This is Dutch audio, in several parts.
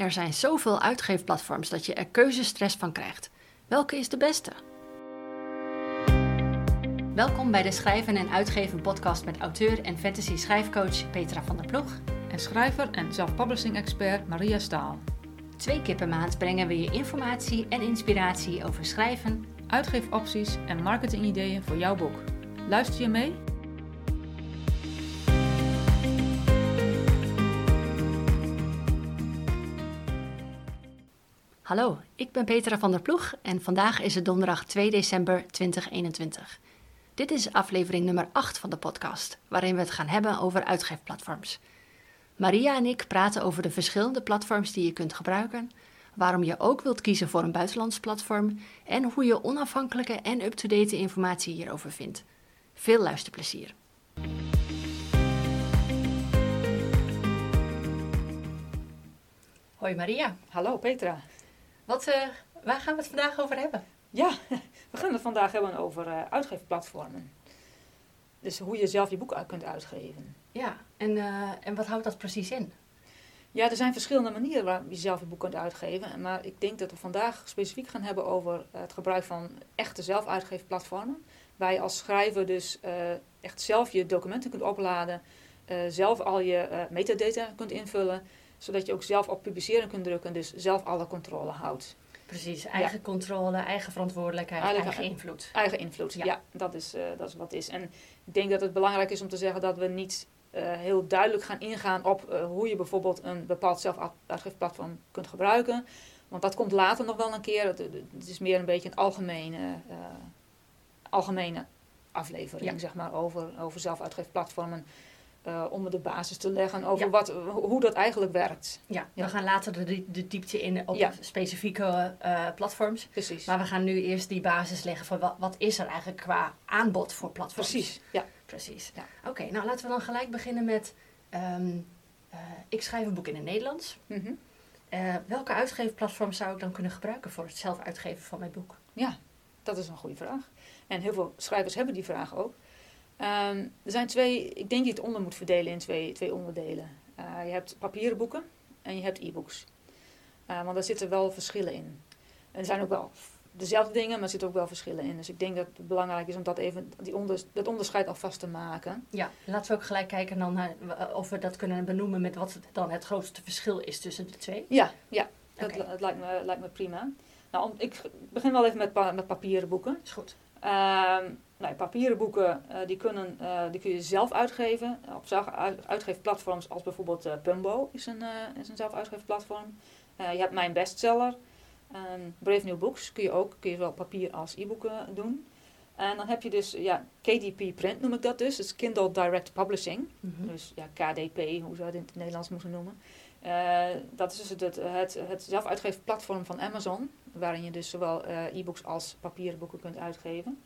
Er zijn zoveel uitgeefplatforms dat je er keuzestress van krijgt. Welke is de beste? Welkom bij de Schrijven en Uitgeven podcast met auteur en fantasy schrijfcoach Petra van der Ploeg. En schrijver en self-publishing expert Maria Staal. Twee keer per maand brengen we je informatie en inspiratie over schrijven, Uitgeefopties en marketingideeën voor jouw boek. Luister je mee? Hallo, ik ben Petra van der Ploeg en vandaag is het donderdag 2 december 2021. Dit is aflevering nummer 8 van de podcast, waarin we het gaan hebben over uitgeefplatforms. Maria en ik praten over de verschillende platforms die je kunt gebruiken, waarom je ook wilt kiezen voor een buitenlands platform en hoe je onafhankelijke en up-to-date informatie hierover vindt. Veel luisterplezier. Hoi Maria, Hallo Petra. Wat, eh, waar gaan we het vandaag over hebben? Ja, we gaan het vandaag hebben over eh, uitgeefplatformen. Dus hoe je zelf je boek kunt uitgeven. Ja, en, eh, en wat houdt dat precies in? Ja, er zijn verschillende manieren waarop je zelf je boek kunt uitgeven. Maar ik denk dat we vandaag specifiek gaan hebben over het gebruik van echte zelfuitgeefplatformen. Waar je als schrijver dus echt zelf je documenten kunt opladen. zelf al je metadata kunt invullen. Zodat je ook zelf op publiceren kunt drukken. Dus zelf alle controle houdt. Precies, eigen controle, eigen verantwoordelijkheid, Eigen- eigen invloed. Eigen invloed, Ja. ja, dat, is, eh, dat is wat het is. En ik denk dat het belangrijk is om te zeggen dat we niet eh, heel duidelijk gaan ingaan op eh, hoe je bijvoorbeeld een bepaald zelfuitgeefplatform kunt gebruiken. Want dat komt later nog wel een keer. Het, het is meer een beetje een algemene, algemene aflevering Ja. zeg maar, over, over zelfuitgeefplatformen. Eh, om de basis te leggen over Ja. wat, hoe dat eigenlijk werkt. Ja, Ja. we gaan later de, de diepte in op Ja. specifieke eh, platforms. Precies. Maar we gaan nu eerst die basis leggen van wat, wat is er eigenlijk qua aanbod voor platforms. Precies, ja. Precies. Ja. Oké, nou laten we dan gelijk beginnen met... ehm, eh, ik schrijf een boek in het Nederlands. Mhm. Welke uitgeefplatform zou ik dan kunnen gebruiken voor het zelf uitgeven van mijn boek? Ja, dat is een goede vraag. En heel veel schrijvers hebben die vraag ook. Ehm, er zijn twee, ik denk dat je het onder moet verdelen in twee, twee onderdelen. Eh, je hebt papieren boeken en je hebt e-books. Eh, want daar zitten wel verschillen in. En er zijn ook wel dezelfde dingen, maar er zitten ook wel verschillen in. Dus ik denk dat het belangrijk is om dat even, die onder, dat onderscheid alvast te maken. Ja, laten we ook gelijk kijken dan naar, eh, of we dat kunnen benoemen met wat dan het grootste verschil is tussen de twee. Ja, ja dat, lijkt, me, lijkt me prima. Nou, om, ik begin wel even met, pa- met papieren boeken. Is goed. Ehm, nou, papieren boeken eh, die, kunnen, eh, die kun je zelf uitgeven op uitgeefplatforms als bijvoorbeeld eh, Pumbo is een, eh, is een zelfuitgeefplatform. Eh, je hebt mijn bestseller. Ehm, Brave New Books kun je ook kun je zowel papier als e-boeken doen. En dan heb je dus ja, KDP Print noem ik dat dus. Dat is Kindle Direct Publishing. Mhm. Dus ja, KDP, hoe zou je het in het Nederlands moeten noemen. Eh, dat is dus het, het, het zelfuitgeefplatform van Amazon, waarin je dus zowel eh, e-books als papieren boeken kunt uitgeven.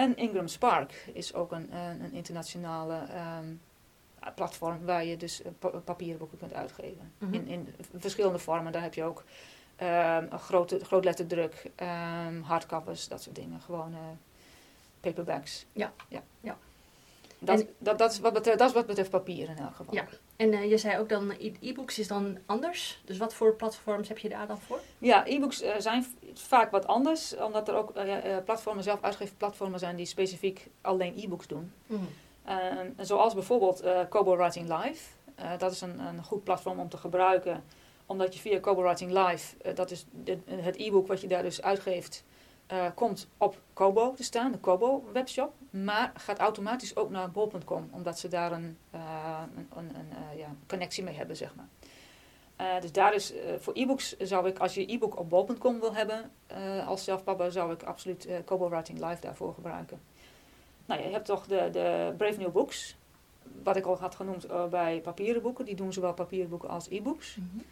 En Ingram Spark is ook een, een, een internationale ehm, platform waar je dus eh, pa- papieren boeken kunt uitgeven. Mhm. in, in verschillende vormen. Daar heb je ook ehm, grote, grootletterdruk, ehm hardcovers, dat soort dingen. Gewoon eh, paperbacks. Ja. ja. Ja. Dat, En- dat, dat, is wat betreft, dat is wat betreft papier in elk geval. Ja. En eh, je zei ook dan, e-books is dan anders. Dus wat voor platforms heb je daar dan voor? Ja, e-books eh, zijn vaak wat anders, omdat er ook eh, platformen, zelf uitgeefplatformen zijn die specifiek alleen e-books doen. En zoals bijvoorbeeld Kobo Writing Live. Dat is een, een goed platform om te gebruiken, omdat je via Kobo Writing Live, dat is de- het e-book wat je daar dus uitgeeft, komt op Kobo te staan, de Kobo webshop. Maar gaat automatisch ook naar bol.com, omdat ze daar een, eh, een, een, eh, ja, connectie mee hebben, zeg maar. Eh, dus daar is, voor e-books zou ik, als je e-book op bol.com wil hebben, als zelfpapa, zou ik absoluut Kobo Writing Live daarvoor gebruiken. Nou, je hebt toch de, de Brave New Books, wat ik al had genoemd bij papieren boeken. Die doen zowel papieren boeken als e-books. Mhm.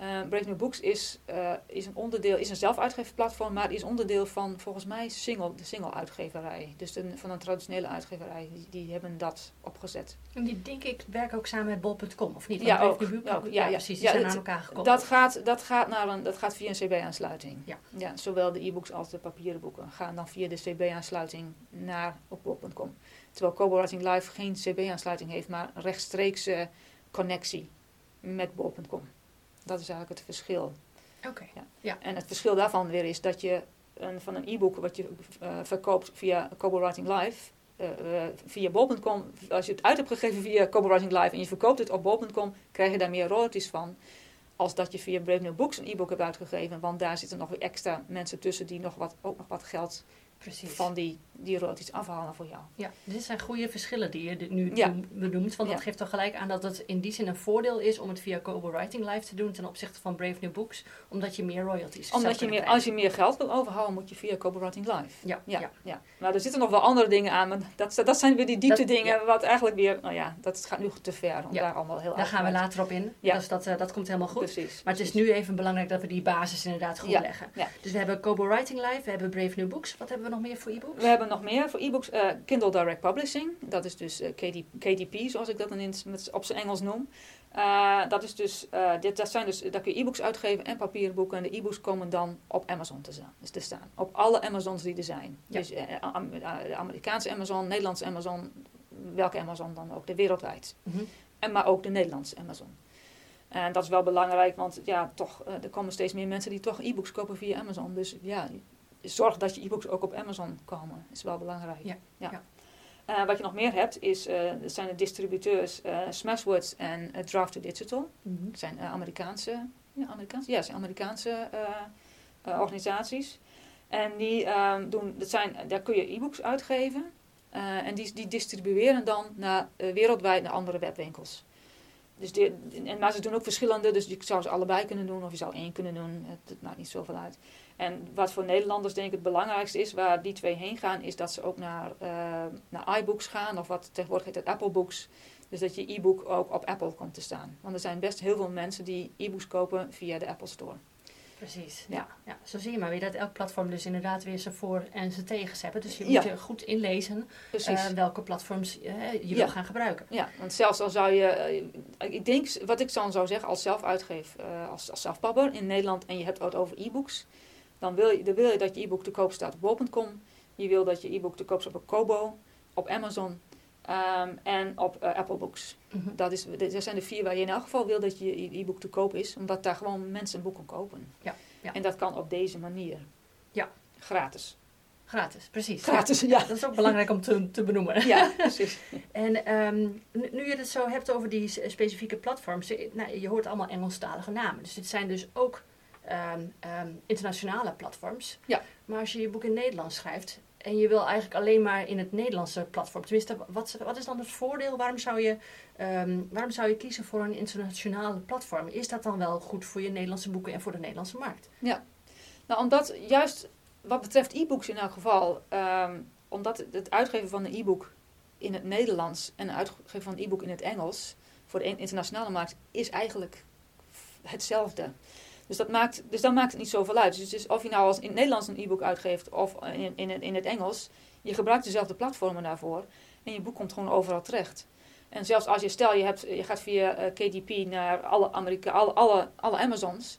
Eh, Brave New Books is, eh, is een onderdeel, is een zelfuitgeefplatform, maar is onderdeel van volgens mij single, de single-uitgeverij. Dus de, van een traditionele uitgeverij. Die, die hebben dat opgezet. En die denk ik werken ook samen met bol.com, of niet? Ja, ook. Brave New Book- Ook, ja, ja. precies. Die Ja, zijn het- aan elkaar gekoppeld. Dat gaat, dat, gaat naar een, dat gaat via een CB-aansluiting. Ja. Ja, zowel de e-books als de papieren boeken gaan dan via de CB-aansluiting naar op bol.com. Terwijl Kobo Writing Live geen CB-aansluiting heeft, maar rechtstreekse connectie met bol.com. Dat is eigenlijk het verschil. Oké. Ja. Ja. En het verschil daarvan weer is dat je een, van een e-book wat je eh, verkoopt via Kobo Writing Live, eh, eh, via bol.com, als je het uit hebt gegeven via Kobo Writing Live en je verkoopt het op bol.com, krijg je daar meer royalties van. Als dat je via Brave New Books een e-book hebt uitgegeven. Want daar zitten nog weer extra mensen tussen die nog wat, ook nog wat geld Precies. van die, die royalties afhalen voor jou. Ja, dit zijn goede verschillen die je nu Ja. benoemt. Want dat geeft toch gelijk aan dat het in die zin een voordeel is om het via Kobo Writing Live te doen ten opzichte van Brave New Books. Omdat je meer royalties Omdat je meer, krijgen. als je meer geld wil overhouden, moet je via Kobo Writing Live. Ja, Ja, ja. ja. Maar er zitten nog wel andere dingen aan. Maar dat, dat zijn weer die diepte Dat- dingen. Wat eigenlijk weer, nou ja, dat gaat nu te ver om Ja. daar allemaal heel Daar gaan we later op in. Ja. Dus dat, eh, dat komt helemaal goed. Precies. Maar het is nu even belangrijk dat we die basis inderdaad goed leggen. ja. Dus we hebben Kobo Writing Live, we hebben Brave New Books. Wat hebben we nog meer voor e-books? We hebben nog meer voor e-books. eh, Kindle Direct Publishing. Dat is dus eh, KD, KDP, zoals ik dat dan in, op zijn Engels noem. Eh, dat, is dus, dit, dat zijn dus, daar kun je e-books uitgeven en papieren boeken. En de e-books komen dan op Amazon te, staan, dus te staan. Op alle Amazons die er zijn. Ja. Dus de Amerikaanse Amazon, Nederlandse Amazon, welke Amazon dan ook, de wereldwijd. Mhm. En maar ook de Nederlandse Amazon. En dat is wel belangrijk, want ja, toch, er komen steeds meer mensen die toch e-books kopen via Amazon. Dus ja, zorg dat je e-books ook op Amazon komen. is wel belangrijk. Ja, ja. Eh, wat je nog meer hebt, is, dat zijn de distributeurs eh, Smashwords en eh, Draft to Digital. Mhm. Dat zijn Amerikaanse, ja, Amerikaanse, ja, zijn Amerikaanse organisaties. En die ehm, doen, dat zijn, daar kun je e-books uitgeven. En die, die distribueren dan naar, wereldwijd naar andere webwinkels. Dus die, en, maar ze doen ook verschillende, dus je zou ze allebei kunnen doen of je zou één kunnen doen. Het, het maakt niet zoveel uit. En wat voor Nederlanders denk ik het belangrijkste is, waar die twee heen gaan, is dat ze ook naar, eh, naar iBooks gaan of wat tegenwoordig heet het Apple Books. Dus dat je e-book ook op Apple komt te staan. Want er zijn best heel veel mensen die e-books kopen via de Apple Store. Precies, Ja. ja. Zo zie je maar weer dat elk platform dus inderdaad weer zijn voor- en zijn tegens hebben. Dus je Ja. moet je goed inlezen eh, welke platforms eh, je Ja. wil gaan gebruiken. Ja, want zelfs al zou je, ik denk, wat ik dan zou zeggen als zelfuitgeef, als, als zelfpapper in Nederland en je hebt het over e-books, dan wil je, dan wil je dat je e-book te koop staat op bol.com. Je wil dat je e-book te koop staat op Kobo, op Amazon ehm, en op eh, Apple Books. Mhm. Dat, is, dat zijn de vier waar je in elk geval wil dat je e-book te koop is, omdat daar gewoon mensen een boek kan kopen. Ja, ja. En dat kan op deze manier. Ja. Gratis. Gratis, precies. Gratis, Ja, ja. Dat is ook belangrijk om te, te benoemen. Ja, precies. En ehm, nu je het zo hebt over die specifieke platforms, nou, je hoort allemaal Engelstalige namen. Dus dit zijn dus ook ehm, ehm, internationale platforms. Ja. Maar als je je boek in Nederlands schrijft en je wil eigenlijk alleen maar in het Nederlandse platform, tenminste, wat, wat is dan het voordeel? Waarom zou, je, ehm, waarom zou je kiezen voor een internationale platform? Is dat dan wel goed voor je Nederlandse boeken en voor de Nederlandse markt? Nou, omdat juist wat betreft e-books in elk geval, omdat het- uitgeven van een e-book in het Nederlands en het uitgeven van een e-book in het Engels voor de in- internationale markt is eigenlijk hetzelfde. Dus, dat maakt, dus dan maakt het niet zoveel uit. Dus, dus of je nou als in het Nederlands een e-book uitgeeft of in, in, in het Engels, je gebruikt dezelfde platformen daarvoor en je boek komt gewoon overal terecht. En zelfs als je, stel je, hebt, je gaat via eh, KDP naar alle, Amerika, alle, alle, alle Amazons,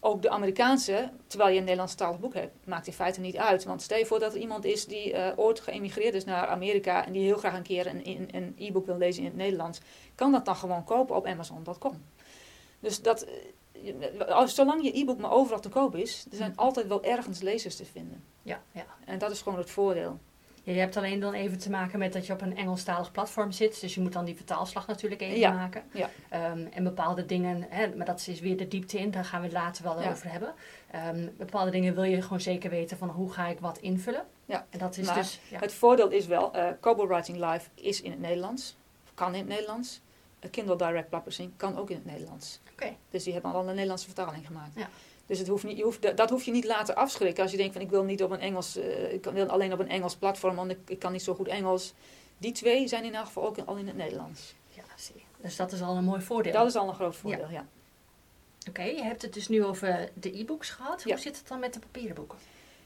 ook de Amerikaanse, terwijl je een Nederlandstalig boek hebt, maakt in feite niet uit. Want stel je voor dat er iemand is die eh, ooit geëmigreerd is naar Amerika en die heel graag een keer een, e-book wil lezen in het Nederlands, kan dat dan gewoon kopen op Amazon.com. Dus dat, als, zolang je e-book maar overal te koop is, er zijn altijd wel ergens lezers te vinden. Ja, ja. En dat is gewoon het voordeel. Ja, je hebt alleen dan even te maken met dat je op een Engelstalig platform zit. Dus je moet dan die vertaalslag natuurlijk even Ja, maken. ja. Ehm, en bepaalde dingen, hè, maar dat is weer de diepte in, daar gaan we het later wel Ja. over hebben. Ehm, bepaalde dingen wil je gewoon zeker weten van hoe ga ik wat invullen. Ja, En dat is maar dus. Ja. Het voordeel is wel, eh Kobo Writing Live is in het Nederlands, kan in het Nederlands. Kindle Direct Publishing kan ook in het Nederlands. Oké. Dus die hebben al een Nederlandse vertaling gemaakt. Ja. Dus het hoeft niet, je hoeft, dat hoef je niet laten afschrikken. Als je denkt van ik wil niet op een Engels, eh, ik wil alleen op een Engels platform, want ik, ik kan niet zo goed Engels. Die twee zijn in elk geval ook in- al in het Nederlands. Ja, zie je. Dus dat is al een mooi voordeel. Dat is al een groot voordeel, ja. Oké, je hebt het dus nu over de e-books gehad. Ja. Hoe zit het dan met de papieren boeken?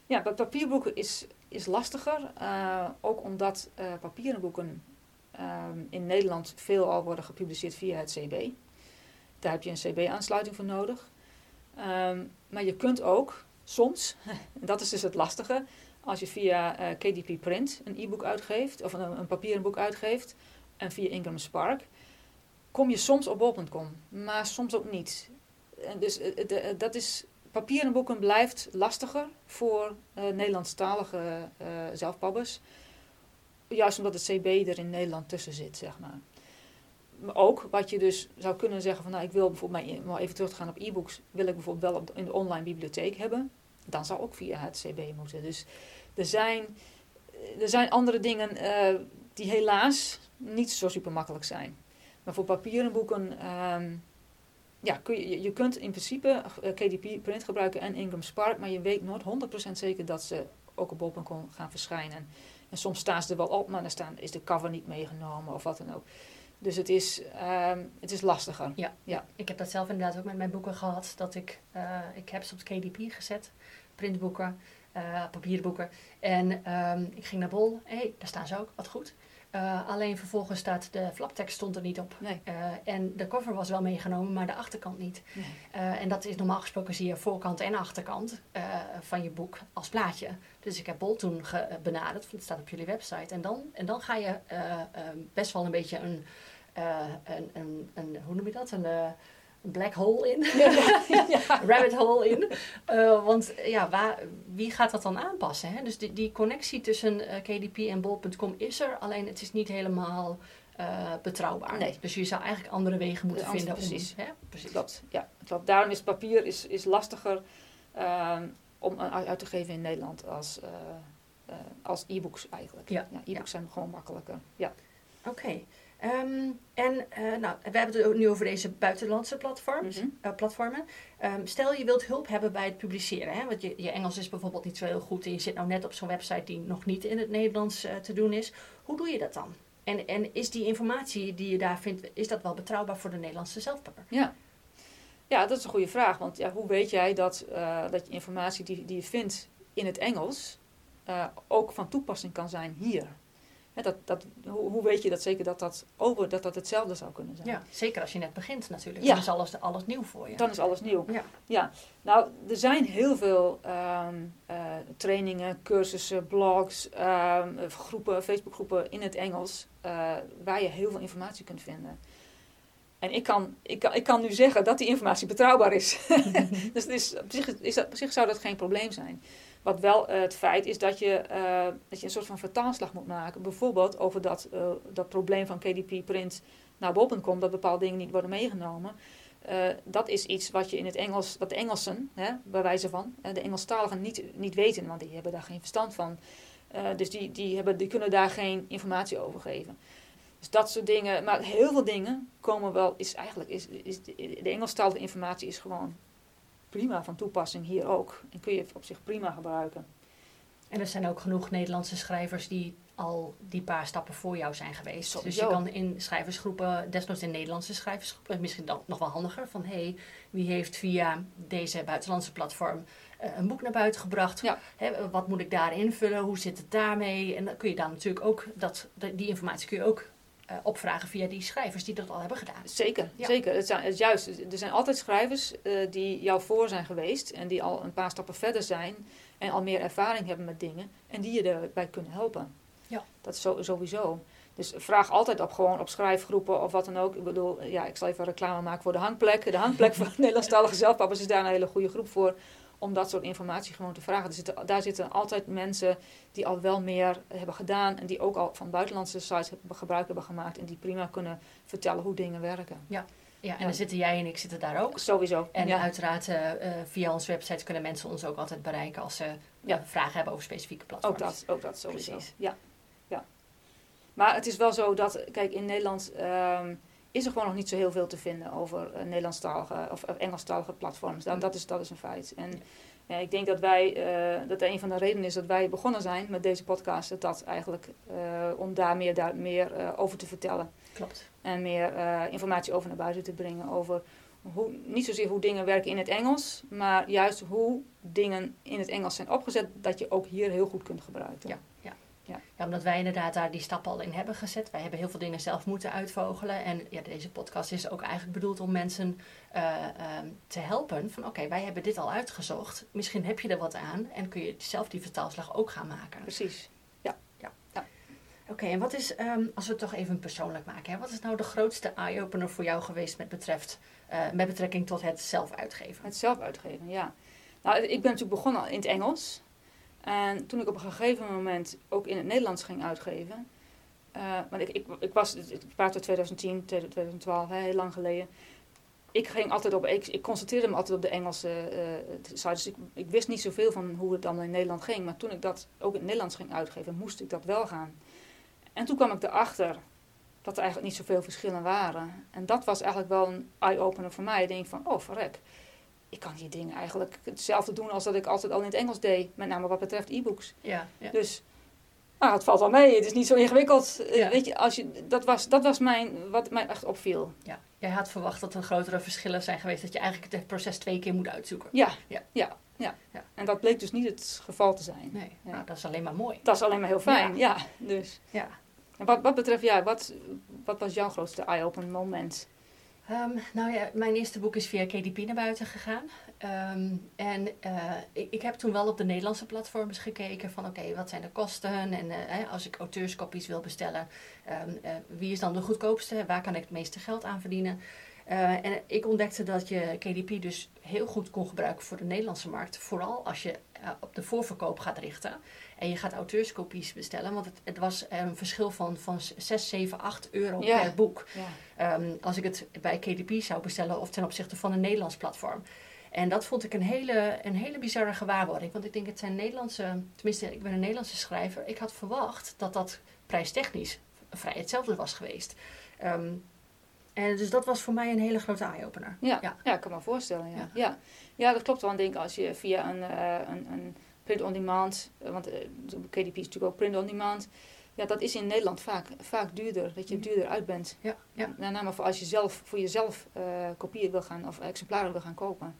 Ja, papierboeken is, is lastiger. eh, ook omdat eh, papieren boeken ehm, in Nederland veel al worden gepubliceerd via het CB. Daar heb je een CB-aansluiting voor nodig. Ehm, maar je kunt ook soms, en dat is dus het lastige, als je via eh, KDP Print een e-book uitgeeft, of een, een papieren boek uitgeeft, en via Ingram Spark, kom je soms op bol.com, maar soms ook niet. en dus eh, eh, dat is, papieren boeken blijft lastiger voor Nederlandstalige zelfpabbers. Juist omdat het CB er in Nederland tussen zit, zeg maar. Maar ook wat je dus zou kunnen zeggen van nou ik wil bijvoorbeeld maar even terug te gaan op e-books, wil ik bijvoorbeeld wel in de online bibliotheek hebben. Dan zou ook via het CB moeten. Dus er zijn, er zijn andere dingen eh, die helaas niet zo super makkelijk zijn. Maar voor papieren boeken, ehm, ja, je, je kunt in principe eh, KDP print gebruiken en Ingram Spark, maar je weet nooit 100% zeker dat ze ook op bol.com gaan verschijnen. En soms staan ze er wel op, maar dan staan, is de cover niet meegenomen of wat dan ook. Dus het is, ehm, het is lastiger. Ik heb dat zelf inderdaad ook met mijn boeken gehad. Dat ik, eh, ik heb ze op het KDP gezet. Printboeken, eh papierboeken. En ehm, ik ging naar Bol. Hé, hey, daar staan ze ook. Wat goed. Eh, alleen vervolgens staat de flaptekst stond er niet op. Nee. Eh, en de cover was wel meegenomen, maar de achterkant niet. Nee. Eh, en dat is normaal gesproken zie je voorkant en achterkant van je boek als plaatje. Dus ik heb Bol toen benaderd, want het staat op jullie website. En dan, en dan ga je best wel een beetje een, een, een, een, hoe noem je dat? Een black hole in. rabbit hole in. Eh, want ja, waar, wie gaat dat dan aanpassen? Hè? Dus die, die connectie tussen eh, KDP en bol.com is er, alleen het is niet helemaal eh, betrouwbaar. Nee. Dus je zou eigenlijk andere wegen moeten anders- vinden. precies. Om, hè? precies. Klopt, ja. Klopt. Daarom is papier is, is lastiger ehm, om uit te geven in Nederland als, als e-books eigenlijk. Ja, e-books zijn gewoon makkelijker. Ja. Oké. Ehm, en eh, nou, we hebben het nu over deze buitenlandse platforms, Mhm. eh, platformen. Ehm, stel je wilt hulp hebben bij het publiceren. Hè? Want je, je Engels is bijvoorbeeld niet zo heel goed. En je zit nou net op zo'n website die nog niet in het Nederlands eh, te doen is. Hoe doe je dat dan? En, en is die informatie die je daar vindt, is dat wel betrouwbaar voor de Nederlandse zelfpapper? Ja. ja, dat is een goede vraag. Want ja, hoe weet jij dat, dat je informatie die, die je vindt in het Engels ook van toepassing kan zijn hier? Dat, dat, hoe, hoe weet je dat zeker dat dat, over, dat dat hetzelfde zou kunnen zijn? Ja, zeker als je net begint natuurlijk. Ja. Dan is alles, alles nieuw voor je. Dan is alles nieuw. Ja. ja. Nou, er zijn heel veel ehm, eh, trainingen, cursussen, blogs, ehm, groepen, Facebookgroepen in het Engels, eh, waar je heel veel informatie kunt vinden. En ik kan, ik, kan, ik kan nu zeggen dat die informatie betrouwbaar is. dus het is, op, zich, is dat, op zich zou dat geen probleem zijn. Wat wel eh, het feit is dat je, eh, dat je een soort van vertaalslag moet maken. Bijvoorbeeld over dat, eh, dat probleem van KDP print naar bol.com, dat bepaalde dingen niet worden meegenomen. Dat is iets wat je in het Engels, wat de Engelsen, hè, bij wijze van, de Engelstaligen niet, niet weten, want die hebben daar geen verstand van. Dus die, die, hebben, die kunnen daar geen informatie over geven. Dus dat soort dingen, maar heel veel dingen komen wel, is eigenlijk, is, is de, de Engelstalige informatie is gewoon prima van toepassing hier ook. En kun je op zich prima gebruiken. En er zijn ook genoeg Nederlandse schrijvers die al die paar stappen voor jou zijn geweest. Dus je kan in schrijversgroepen, desnoods in Nederlandse schrijversgroepen, misschien dan nog wel handiger, van hé, hey, wie heeft via deze buitenlandse platform eh, een boek naar buiten gebracht? Ja. Hè, wat moet ik daar invullen? Hoe zit het daarmee? En dan kun je dan natuurlijk ook, dat, die informatie kun je ook eh, opvragen via die schrijvers die dat al hebben gedaan. Zeker, Ja. zeker. Het zijn, het is juist, er zijn altijd schrijvers eh, die jou voor zijn geweest en die al een paar stappen verder zijn en al meer ervaring hebben met dingen en die je erbij kunnen helpen. Ja. Dat is zo, sowieso. Dus vraag altijd op gewoon op schrijfgroepen of wat dan ook. Ik bedoel, ja, ik zal even reclame maken voor de hangplek. De hangplek voor Nederlandstalige zelfpappers is daar een hele goede groep voor. Om dat soort informatie gewoon te vragen. Zitten, daar zitten altijd mensen die al wel meer hebben gedaan. En die ook al van buitenlandse sites hebben, gebruik hebben gemaakt. En die prima kunnen vertellen hoe dingen werken. Ja, en Ja. dan zitten jij en ik zitten daar ook. Sowieso. En ja. uiteraard eh, eh, via onze website kunnen mensen ons ook altijd bereiken als ze Ja. eh, vragen hebben over specifieke platforms. Ook dat, ook dat sowieso. Precies. Ja. ja. Maar het is wel zo dat, kijk, in Nederland ehm, is er gewoon nog niet zo heel veel te vinden over eh, Nederlandstalige of Engelstalige platforms. Dat, Mm. dat, is, dat is een feit. En eh, ik denk dat wij, eh, dat een van de redenen is dat wij begonnen zijn met deze podcast, dat, dat eigenlijk eh, om daar meer, daar meer over te vertellen. Klopt. En meer informatie over naar buiten te brengen over hoe, niet zozeer hoe dingen werken in het Engels, maar juist hoe dingen in het Engels zijn opgezet, dat je ook hier heel goed kunt gebruiken. Ja, Ja, omdat wij inderdaad daar die stappen al in hebben gezet. Wij hebben heel veel dingen zelf moeten uitvogelen. En ja, deze podcast is ook eigenlijk bedoeld om mensen eh, ehm, te helpen. Van oké, wij hebben dit al uitgezocht. Misschien heb je er wat aan. En kun je zelf die vertaalslag ook gaan maken. Precies. Oké, en wat is, ehm, als we het toch even persoonlijk maken. Hè, wat is nou de grootste eye-opener voor jou geweest met betreft met betrekking tot het zelf uitgeven. Het zelf uitgeven, ja. Nou, ik ben natuurlijk begonnen in het Engels. En toen ik op een gegeven moment ook in het Nederlands ging uitgeven. Uh, want ik, ik, ik was, praat 2010, 2012, hè, heel lang geleden. Ik ging altijd op, ik, ik concentreerde me altijd op de Engelse uh, sites. Dus ik, ik, wist niet zoveel van hoe het dan in Nederland ging. Maar toen ik dat ook in het Nederlands ging uitgeven, moest ik dat wel gaan. En toen kwam ik erachter dat er eigenlijk niet zoveel verschillen waren. En dat was eigenlijk wel een eye-opener voor mij. Ik denk van, oh verrek ik kan die dingen eigenlijk hetzelfde doen als dat ik altijd al in het Engels deed. Met name wat betreft e-books. Ja, ja. Dus nou, het valt wel mee. Het is niet zo ingewikkeld. Eh, weet je, als je, dat, was, dat was mijn, wat mij echt opviel. Ja. Jij had verwacht dat er grotere verschillen zijn geweest. Dat je eigenlijk het proces twee keer moet uitzoeken. Ja, ja. ja. ja. ja. En dat bleek dus niet het geval te zijn. Nee, Nou, dat is alleen maar mooi. Dat is alleen maar heel fijn, ja. dus. ja. En wat, wat betreft jij, wat, wat was jouw grootste eye-open moment? Um, nou ja, mijn eerste boek is via KDP naar buiten gegaan. Um, en uh, ik, ik, heb toen wel op de Nederlandse platforms gekeken van oké, wat zijn de kosten? En uh, als ik auteurskopies wil bestellen, um, uh, wie is dan de goedkoopste? Waar kan ik het meeste geld aan verdienen? en ik ontdekte dat je KDP dus heel goed kon gebruiken voor de Nederlandse markt. Vooral als je op de voorverkoop gaat richten. En je gaat auteurskopies bestellen. Want het, het was een verschil van, van 6, 7, 8 euro per boek. Ja. Um, als ik het bij KDP zou bestellen of ten opzichte van een Nederlands platform. En dat vond ik een hele, een hele bizarre gewaarwording. Want ik denk, het zijn Nederlandse, tenminste, ik ben een Nederlandse schrijver. Ik had verwacht dat dat prijstechnisch vrij hetzelfde was geweest. Um, en dus dat was voor mij een hele grote eye-opener. Ja, ja. ja, ik kan me voorstellen. Ja. Ja. ja. dat klopt wel. Ik denk als je via een, uh, een, een print-on-demand, uh, want uh, KDP is natuurlijk ook print-on-demand. Ja, dat is in Nederland vaak, vaak duurder, dat je duurder uit bent. Ja, ja. Met name voor als je zelf, voor jezelf kopieën wil gaan, of exemplaren wil gaan kopen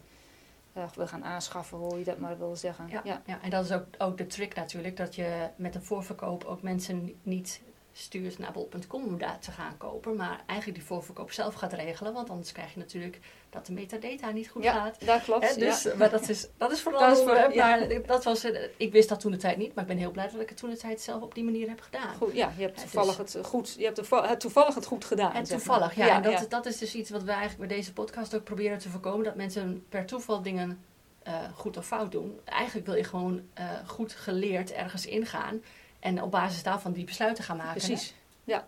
uh, wil gaan aanschaffen, hoe je dat maar wil zeggen. Ja, ja. ja. en dat is ook, ook de trick natuurlijk, dat je met een voorverkoop ook mensen niet stuurt naar bol.com om daar te gaan kopen, maar eigenlijk die voorverkoop zelf gaat regelen, want anders krijg je natuurlijk dat de metadata niet goed ja, gaat. dat klopt. dus, ja. Maar dat is, dat is vooral, dat is voor, maar dat was, ik wist dat toen de tijd niet, maar ik ben heel blij dat ik het toen de tijd zelf op die manier heb gedaan. Goed, ja, je hebt toevallig het, goed, je hebt het toevallig het goed gedaan. En toevallig, ja. en dat, dat is dus iets wat we eigenlijk bij deze podcast ook proberen te voorkomen, dat mensen per toeval dingen uh, goed of fout doen. Eigenlijk wil je gewoon uh, goed geleerd ergens ingaan en op basis daarvan die besluiten gaan maken. Precies, ja.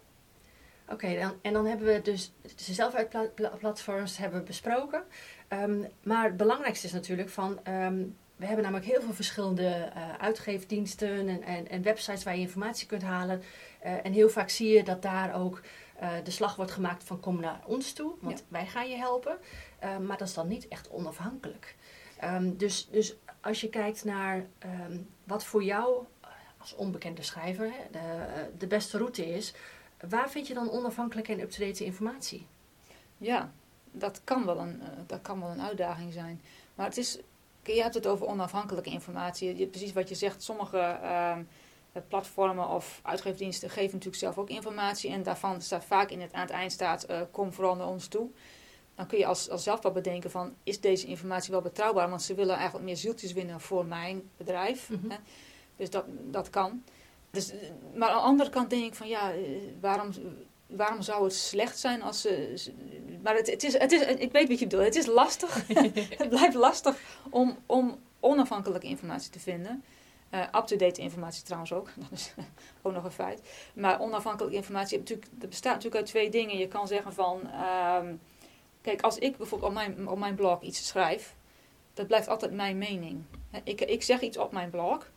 Oké, okay, dan, en dan hebben we dus de zelfuitplatforms hebben we besproken. Um, maar het belangrijkste is natuurlijk van... Um, we hebben namelijk heel veel verschillende uh, uitgeefdiensten en, en, en, websites waar je informatie kunt halen. Uh, en heel vaak zie je dat daar ook uh, de slag wordt gemaakt van kom naar ons toe, want ja. wij gaan je helpen. maar dat is dan niet echt onafhankelijk. Um, dus, dus als je kijkt naar um, wat voor jou als onbekende schrijver de, de beste route is, waar vind je dan onafhankelijke en up-to-date informatie? Ja, dat kan, wel een, uh, dat kan wel een uitdaging zijn. Maar het is, je hebt het over onafhankelijke informatie. Je, precies wat je zegt, sommige uh, platformen of uitgeefdiensten geven natuurlijk zelf ook informatie. En daarvan staat vaak in het, aan het eind staat, uh, kom vooral naar ons toe dan kun je als, als zelf wel bedenken van, is deze informatie wel betrouwbaar? Want ze willen eigenlijk meer zieltjes winnen voor mijn bedrijf. Mm -hmm. hè? Dus dat, dat kan. Dus, maar aan de andere kant denk ik van, ja, eh, waarom, waarom zou het slecht zijn als ze... Maar het, het, is, het is, ik weet wat je bedoelt, het is lastig. het blijft lastig om, om onafhankelijke informatie te vinden. Uh, Up-to-date informatie trouwens ook, dat is ook nog een feit. Maar onafhankelijke informatie, natuurlijk, bestaat natuurlijk uit twee dingen. Je kan zeggen van... Um, Kijk, als ik bijvoorbeeld op mijn, op mijn blog iets schrijf, dat blijft altijd mijn mening. Ik, ik zeg iets op mijn blog,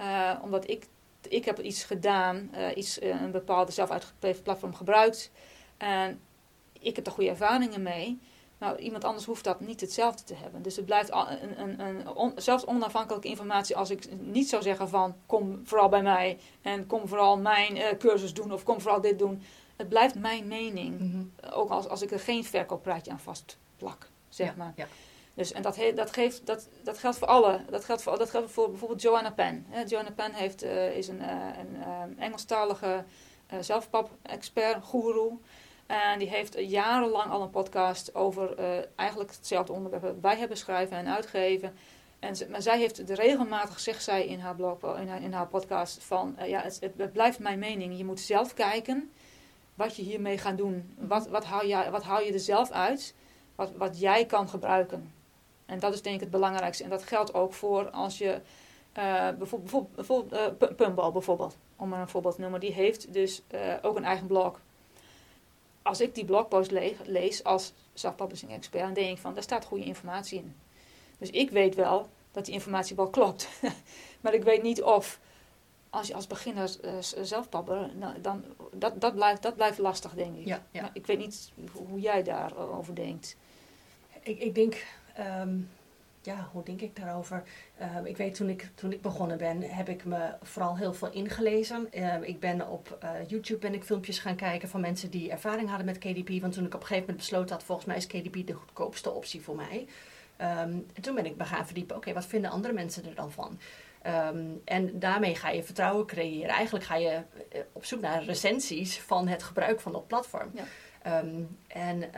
uh, omdat ik, ik heb iets gedaan, uh, iets, uh, een bepaalde zelfuitgegeven platform gebruikt. En ik heb er goede ervaringen mee. Nou, iemand anders hoeft dat niet hetzelfde te hebben. Dus het blijft een, een, een on, zelfs onafhankelijke informatie als ik niet zou zeggen van kom vooral bij mij en kom vooral mijn cursus doen of kom vooral dit doen het blijft mijn mening. Mm -hmm. Ook als, als ik er geen verkooppraatje aan vastplak, zeg ja, maar. Ja. Dus, en dat, dat, geeft, dat, dat geldt voor alle. Dat geldt voor, dat geldt voor bijvoorbeeld Joanna Penn. Joanna Penn heeft, uh, is een, uh, een uh, Engelstalige zelfpap-expert, guru. En die heeft jarenlang al een podcast over eigenlijk hetzelfde onderwerp. Wij hebben schrijven en uitgeven. En maar zij heeft het regelmatig, zegt zij in haar blog, in haar, in haar podcast, van ja, het, het blijft mijn mening. Je moet zelf kijken wat je hiermee gaat doen. Wat, wat, hou je, wat hou je er zelf uit? wat, wat jij kan gebruiken. En dat is denk ik het belangrijkste. En dat geldt ook voor als je uh, bijvoorbeeld, bijvoorbeeld uh, Pumbal bijvoorbeeld, om maar een voorbeeld te noemen, die heeft dus uh, ook een eigen blog. Als ik die blogpost le lees als self-publishing expert, dan denk ik van, daar staat goede informatie in. Dus ik weet wel dat die informatie wel klopt. maar ik weet niet of, als je als beginner uh, zelf nou, dan, dat, dat, blijft, dat blijft lastig, denk ik. Ja, ja. Maar ik weet niet hoe jij daarover denkt. Ik, ik denk, um, ja, hoe denk ik daarover? Um, ik weet, toen ik, toen ik begonnen ben, heb ik me vooral heel veel ingelezen. Um, ik ben op uh, YouTube ben ik filmpjes gaan kijken van mensen die ervaring hadden met KDP. Want toen ik op een gegeven moment besloten had, volgens mij is KDP de goedkoopste optie voor mij. Um, en toen ben ik me gaan verdiepen, oké, okay, wat vinden andere mensen er dan van? Um, en daarmee ga je vertrouwen creëren. Eigenlijk ga je op zoek naar recensies van het gebruik van dat platform. Ja. Um, en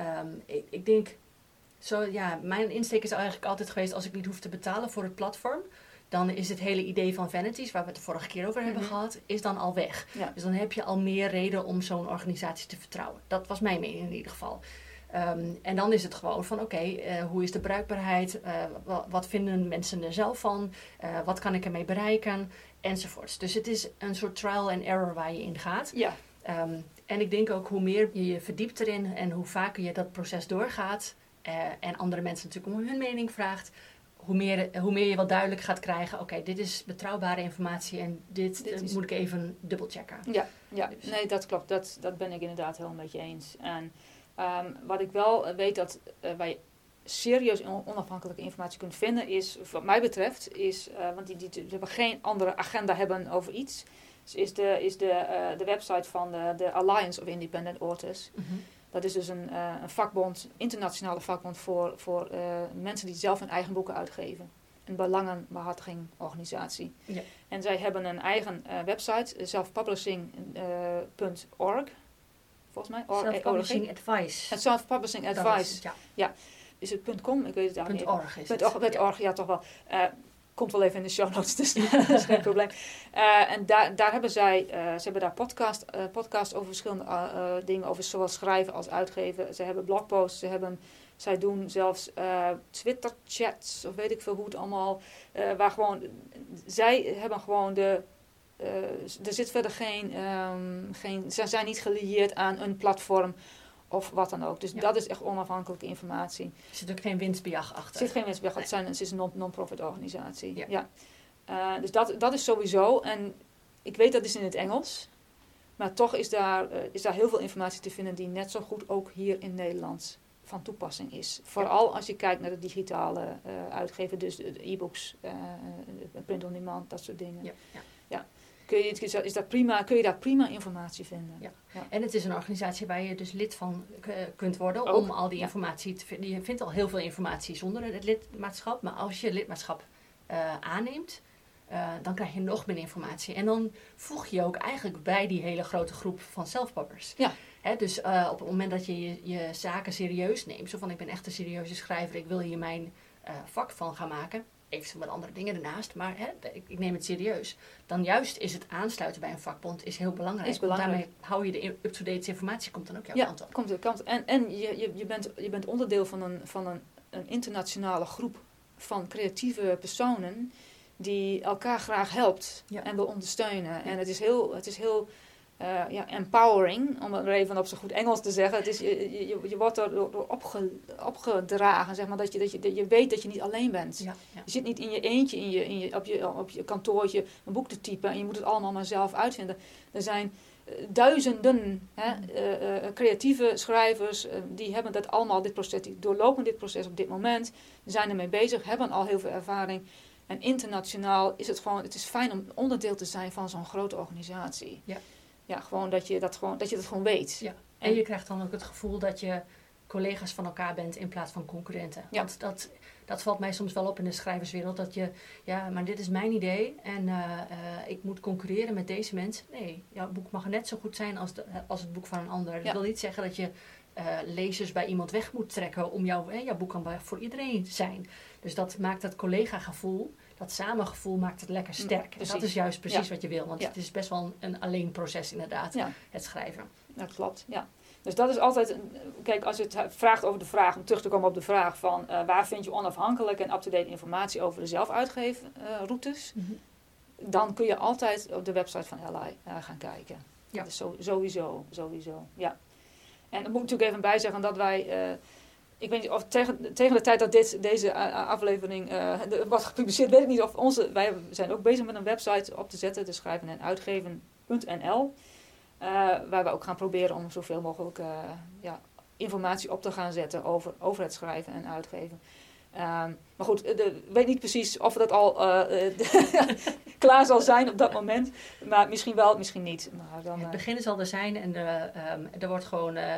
ik, ik, denk, zo, ja, mijn insteek is eigenlijk altijd geweest, als ik niet hoef te betalen voor het platform, dan is het hele idee van vanities, waar we het de vorige keer over hebben Mhm. gehad, is dan al weg. Ja. Dus dan heb je al meer reden om zo'n organisatie te vertrouwen. Dat was mijn mening in ieder geval. Um, en dan is het gewoon van oké, okay, uh, hoe is de bruikbaarheid? Uh, wat, wat, vinden mensen er zelf van? Uh, wat kan ik ermee bereiken? Enzovoorts. Dus het is een soort trial and error waar je in gaat. Ja. Um, en ik denk ook hoe meer je je verdiept erin en hoe vaker je dat proces doorgaat uh, en andere mensen natuurlijk om hun mening vraagt, hoe meer, hoe meer je wel duidelijk gaat krijgen: oké, okay, dit is betrouwbare informatie en dit, Dit is- moet ik even dubbelchecken. Ja, ja. Dus- nee, dat klopt. Dat, dat ben ik inderdaad helemaal met je eens. En ehm, wat ik wel eh, weet dat eh, wij serieus on- onafhankelijke informatie kunt vinden, is, wat mij betreft, is, eh, want die, die, die hebben geen andere agenda hebben over iets, dus is de, is de, eh, de website van de, de Alliance of Independent Authors. Mhm. Dat is dus een, eh, een vakbond, internationale vakbond voor, voor eh, mensen die zelf hun eigen boeken uitgeven. Een belangenbehartigingorganisatie. Ja. En zij hebben een eigen eh, website, selfpublishing.org. Volgens mij. Or- Self-publishing advice. Het Self-publishing Advice. is het, ja. Is het .com? Ik weet het eigenlijk niet. .org is het. org, Ja. org, ja toch wel. Komt wel even in de show notes, dus dat is geen probleem. Eh, en daar, daar hebben zij, eh, ze hebben daar podcast, podcast over verschillende dingen, over zowel schrijven als uitgeven. Ze hebben blogposts, ze hebben, zij doen zelfs Twitter-chats, of weet ik veel hoe het allemaal, waar gewoon, zij hebben gewoon de, er zit verder geen, ehm, geen, ze zijn niet gelieerd aan een platform of wat dan ook. Dus Ja. dat is echt onafhankelijke informatie. Er zit ook geen winstbejag achter. Er zit geen winstbejag, het, zijn, het is een non- non-profit organisatie. Ja. Ja. Eh, dus dat, dat is sowieso. En ik weet dat is in het Engels. Maar toch is daar, eh, is daar heel veel informatie te vinden die net zo goed ook hier in Nederland van toepassing is. Vooral als je kijkt naar de digitale eh uitgeven, dus de e-books, print on demand, dat soort dingen. Ja, ja. Kun, je, is dat- prima, kun je daar prima informatie vinden. Ja. En het is een organisatie waar je dus lid van eh, kunt worden Ook, om al die informatie te vinden. Je vindt al heel veel informatie zonder het lidmaatschap, maar als je lidmaatschap eh, aanneemt, eh, dan krijg je nog meer informatie. En dan voeg je ook eigenlijk bij die hele grote groep van self-pubbers. Ja. Hè, dus op het moment dat je, je je zaken serieus neemt, zo van ik ben echt een serieuze schrijver, ik wil hier mijn vak van gaan maken, eventueel wat andere dingen ernaast, maar hè, ik, ik neem het serieus. Dan juist is het aansluiten bij een vakbond is heel belangrijk. Is belangrijk. Want daarmee hou je de up-to-date informatie, komt dan ook jouw Ja, kant op. komt de kant. En, en je, je, je, bent, je bent onderdeel van een, van een, een internationale groep van creatieve personen die elkaar graag helpt Ja. en wil ondersteunen. En het is heel, het is heel eh, ja, empowering, om het even op zo goed Engels te zeggen. Het is, je, je, je wordt er door door opge, opgedragen, zeg maar, dat je, dat, je, dat je weet dat je niet alleen bent. Ja, ja. Je zit niet in je eentje in je, in je, op, je, op je kantoortje een boek te typen en je moet het allemaal maar zelf uitvinden. Er zijn eh, duizenden hè, eh, creatieve schrijvers die hebben dat allemaal, dit proces, die doorlopen dit proces op dit moment, zijn ermee bezig, hebben al heel veel ervaring. En internationaal is het gewoon, het is fijn om onderdeel te zijn van zo'n grote organisatie. Ja. Ja, gewoon dat je dat gewoon, dat je dat gewoon weet. Ja. En je krijgt dan ook het gevoel dat je collega's van elkaar bent in plaats van concurrenten. Ja. Want dat, dat valt mij soms wel op in de schrijverswereld. Dat je, ja, maar dit is mijn idee en eh, eh, ik moet concurreren met deze mensen. Nee, jouw boek mag net zo goed zijn als, de, als het boek van een ander. Dat wil niet zeggen dat je eh, lezers bij iemand weg moet trekken om jouw, hè, jouw boek kan voor iedereen zijn. Dus dat maakt dat collega-gevoel, dat samengevoel maakt het lekker sterk. en dat precies. is juist precies Ja. wat je wil. Want Ja. het is best wel een, een alleen proces inderdaad, Ja. het schrijven. Dat klopt, ja. Dus dat is altijd, kijk, als je het vraagt over de vraag, om terug te komen op de vraag van uh, waar vind je onafhankelijke en up-to-date informatie over de zelfuitgeefroutes, uh, mm dan kun je altijd op de website van LI uh, gaan kijken. Ja. Dat is sowieso, sowieso, ja. En dan moet ik natuurlijk even bij zeggen dat wij ik weet niet of tegen, tegen de tijd dat dit, deze aflevering uh, wordt gepubliceerd, weet ik niet of onze. Wij zijn ook bezig met een website op te zetten, de schrijven en uitgeven.nl. Waar we ook gaan proberen om zoveel mogelijk ja, informatie op te gaan zetten over, over het schrijven en uitgeven. Ehm, maar goed, ik weet niet precies of dat al klaar zal zijn op dat moment. Maar misschien wel, misschien niet. Maar dan, het begin zal er zijn en um, er wordt gewoon, uh,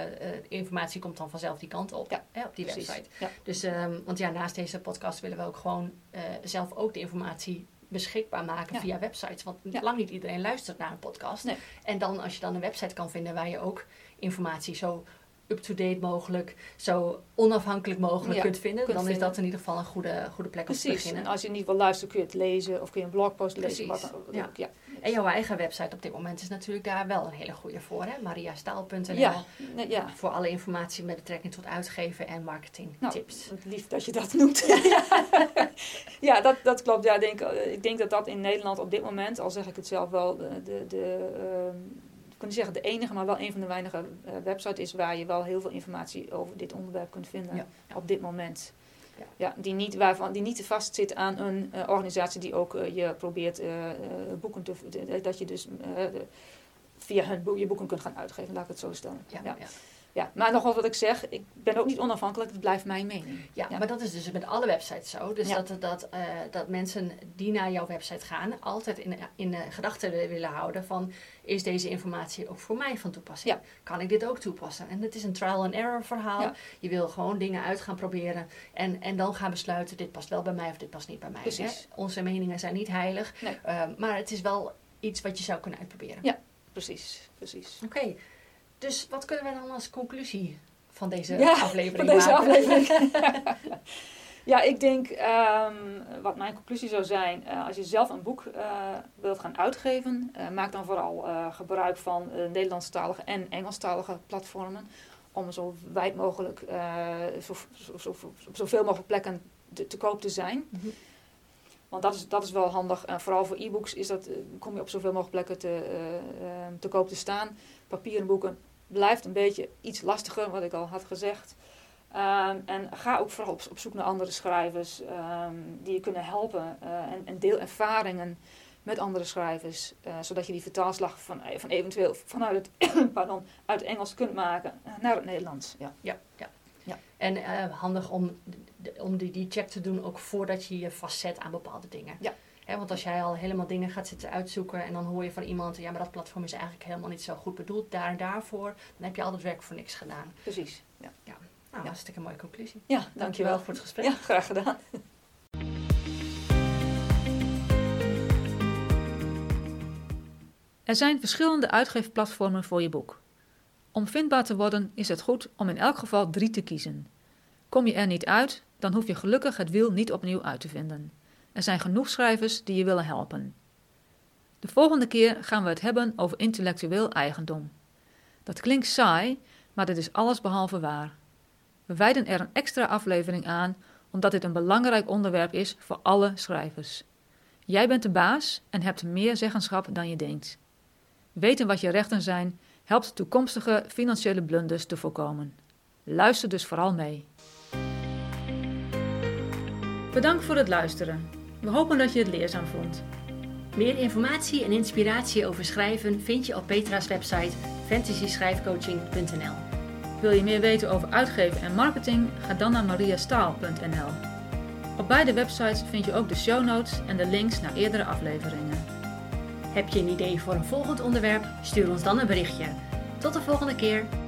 informatie komt dan vanzelf die kant op. Ja, hè, op die precies. website. Ja. Dus, um, want ja, naast deze podcast willen we ook gewoon uh, zelf ook de informatie beschikbaar maken via websites. Want lang niet iedereen luistert naar een podcast. Nee. En dan als je dan een website kan vinden waar je ook informatie zo up-to-date mogelijk, zo onafhankelijk mogelijk kunt vinden, dan is dat in ieder geval een goede, goede plek om te beginnen. En als je niet wil luisteren, kun je het lezen of kun je een blogpost lezen. Wat ja. ja. En jouw eigen website op dit moment is natuurlijk daar wel een hele goede voor, hè? mariastaal.nl. Ja. ja. Voor alle informatie met betrekking tot uitgeven en marketing nou. Lief dat je dat noemt. ja, dat, dat klopt. Ja, ik, denk, ik denk dat dat in Nederland op dit moment, al zeg ik het zelf wel, de, de, de ehm, kunnen zeggen de enige, maar wel een van de weinige uh, websites is waar je wel heel veel informatie over dit onderwerp kunt vinden op dit moment. Ja. ja. die, niet, waarvan, die niet vast zit aan een uh, organisatie die ook uh, je probeert boeken te. dat je dus via hun boek, je boeken kunt gaan uitgeven, laat ik het zo stellen. ja. ja. Ja, maar nogmaals wat ik zeg, ik ben ook niet onafhankelijk, het blijft mijn mening. Ja, maar dat is dus met alle websites zo. Dus dat, dat, uh, dat mensen die naar jouw website gaan, altijd in, in gedachten willen houden van, is deze informatie ook voor mij van toepassing? Kan ik dit ook toepassen? En het is een trial and error verhaal. Je wil gewoon dingen uit gaan proberen en, en dan gaan besluiten, dit past wel bij mij of dit past niet bij mij. Precies. Hè? Onze meningen zijn niet heilig, nee. uh, maar het is wel iets wat je zou kunnen uitproberen. Ja, precies. precies. Oké. Dus wat kunnen we dan als conclusie van deze aflevering van deze maken? Aflevering. ja, ik denk, um, wat mijn conclusie zou zijn, uh, als je zelf een boek uh, wilt gaan uitgeven, uh, maak dan vooral gebruik van Nederlandstalige en Engelstalige platformen. Om zo wijd mogelijk, zo, zo, zo, op zoveel mogelijk plekken te, te koop te zijn. Mm -hmm. Want dat is, dat is wel handig. En vooral voor e-books is dat, kom je op zoveel mogelijk plekken te, te koop te staan. Papieren boeken blijft een beetje iets lastiger, wat ik al had gezegd. Um, en ga ook vooral op, op zoek naar andere schrijvers um, die je kunnen helpen. Uh, en, en, deel ervaringen met andere schrijvers. Uh, zodat je die vertaalslag van, eh, van eventueel vanuit het pardon, uit Engels kunt maken naar het Nederlands. Ja, ja, ja. ja. En uh, handig om, om die, die check te doen ook voordat je je vastzet aan bepaalde dingen. Ja want als jij al helemaal dingen gaat zitten uitzoeken en dan hoor je van iemand, ja, maar dat platform is eigenlijk helemaal niet zo goed bedoeld daar en daarvoor, dan heb je al dat werk voor niks gedaan. Precies. Ja. ja. Nou, ja. een mooie conclusie. Ja, dankjewel, dankjewel voor het gesprek. Ja, graag gedaan. Er zijn verschillende uitgeefplatformen voor je boek. Om vindbaar te worden is het goed om in elk geval drie te kiezen. Kom je er niet uit, dan hoef je gelukkig het wiel niet opnieuw uit te vinden. Er zijn genoeg schrijvers die je willen helpen. De volgende keer gaan we het hebben over intellectueel eigendom. Dat klinkt saai, maar dit is alles behalve waar. We wijden er een extra aflevering aan omdat dit een belangrijk onderwerp is voor alle schrijvers. Jij bent de baas en hebt meer zeggenschap dan je denkt. Weten wat je rechten zijn helpt toekomstige financiële blunders te voorkomen. Luister dus vooral mee. Bedankt voor het luisteren. We hopen dat je het leerzaam vond. Meer informatie en inspiratie over schrijven vind je op Petra's website fantasyschrijfcoaching.nl. Wil je meer weten over uitgeven en marketing? Ga dan naar mariastaal.nl. Op beide websites vind je ook de show notes en de links naar eerdere afleveringen. Heb je een idee voor een volgend onderwerp? Stuur ons dan een berichtje. Tot de volgende keer!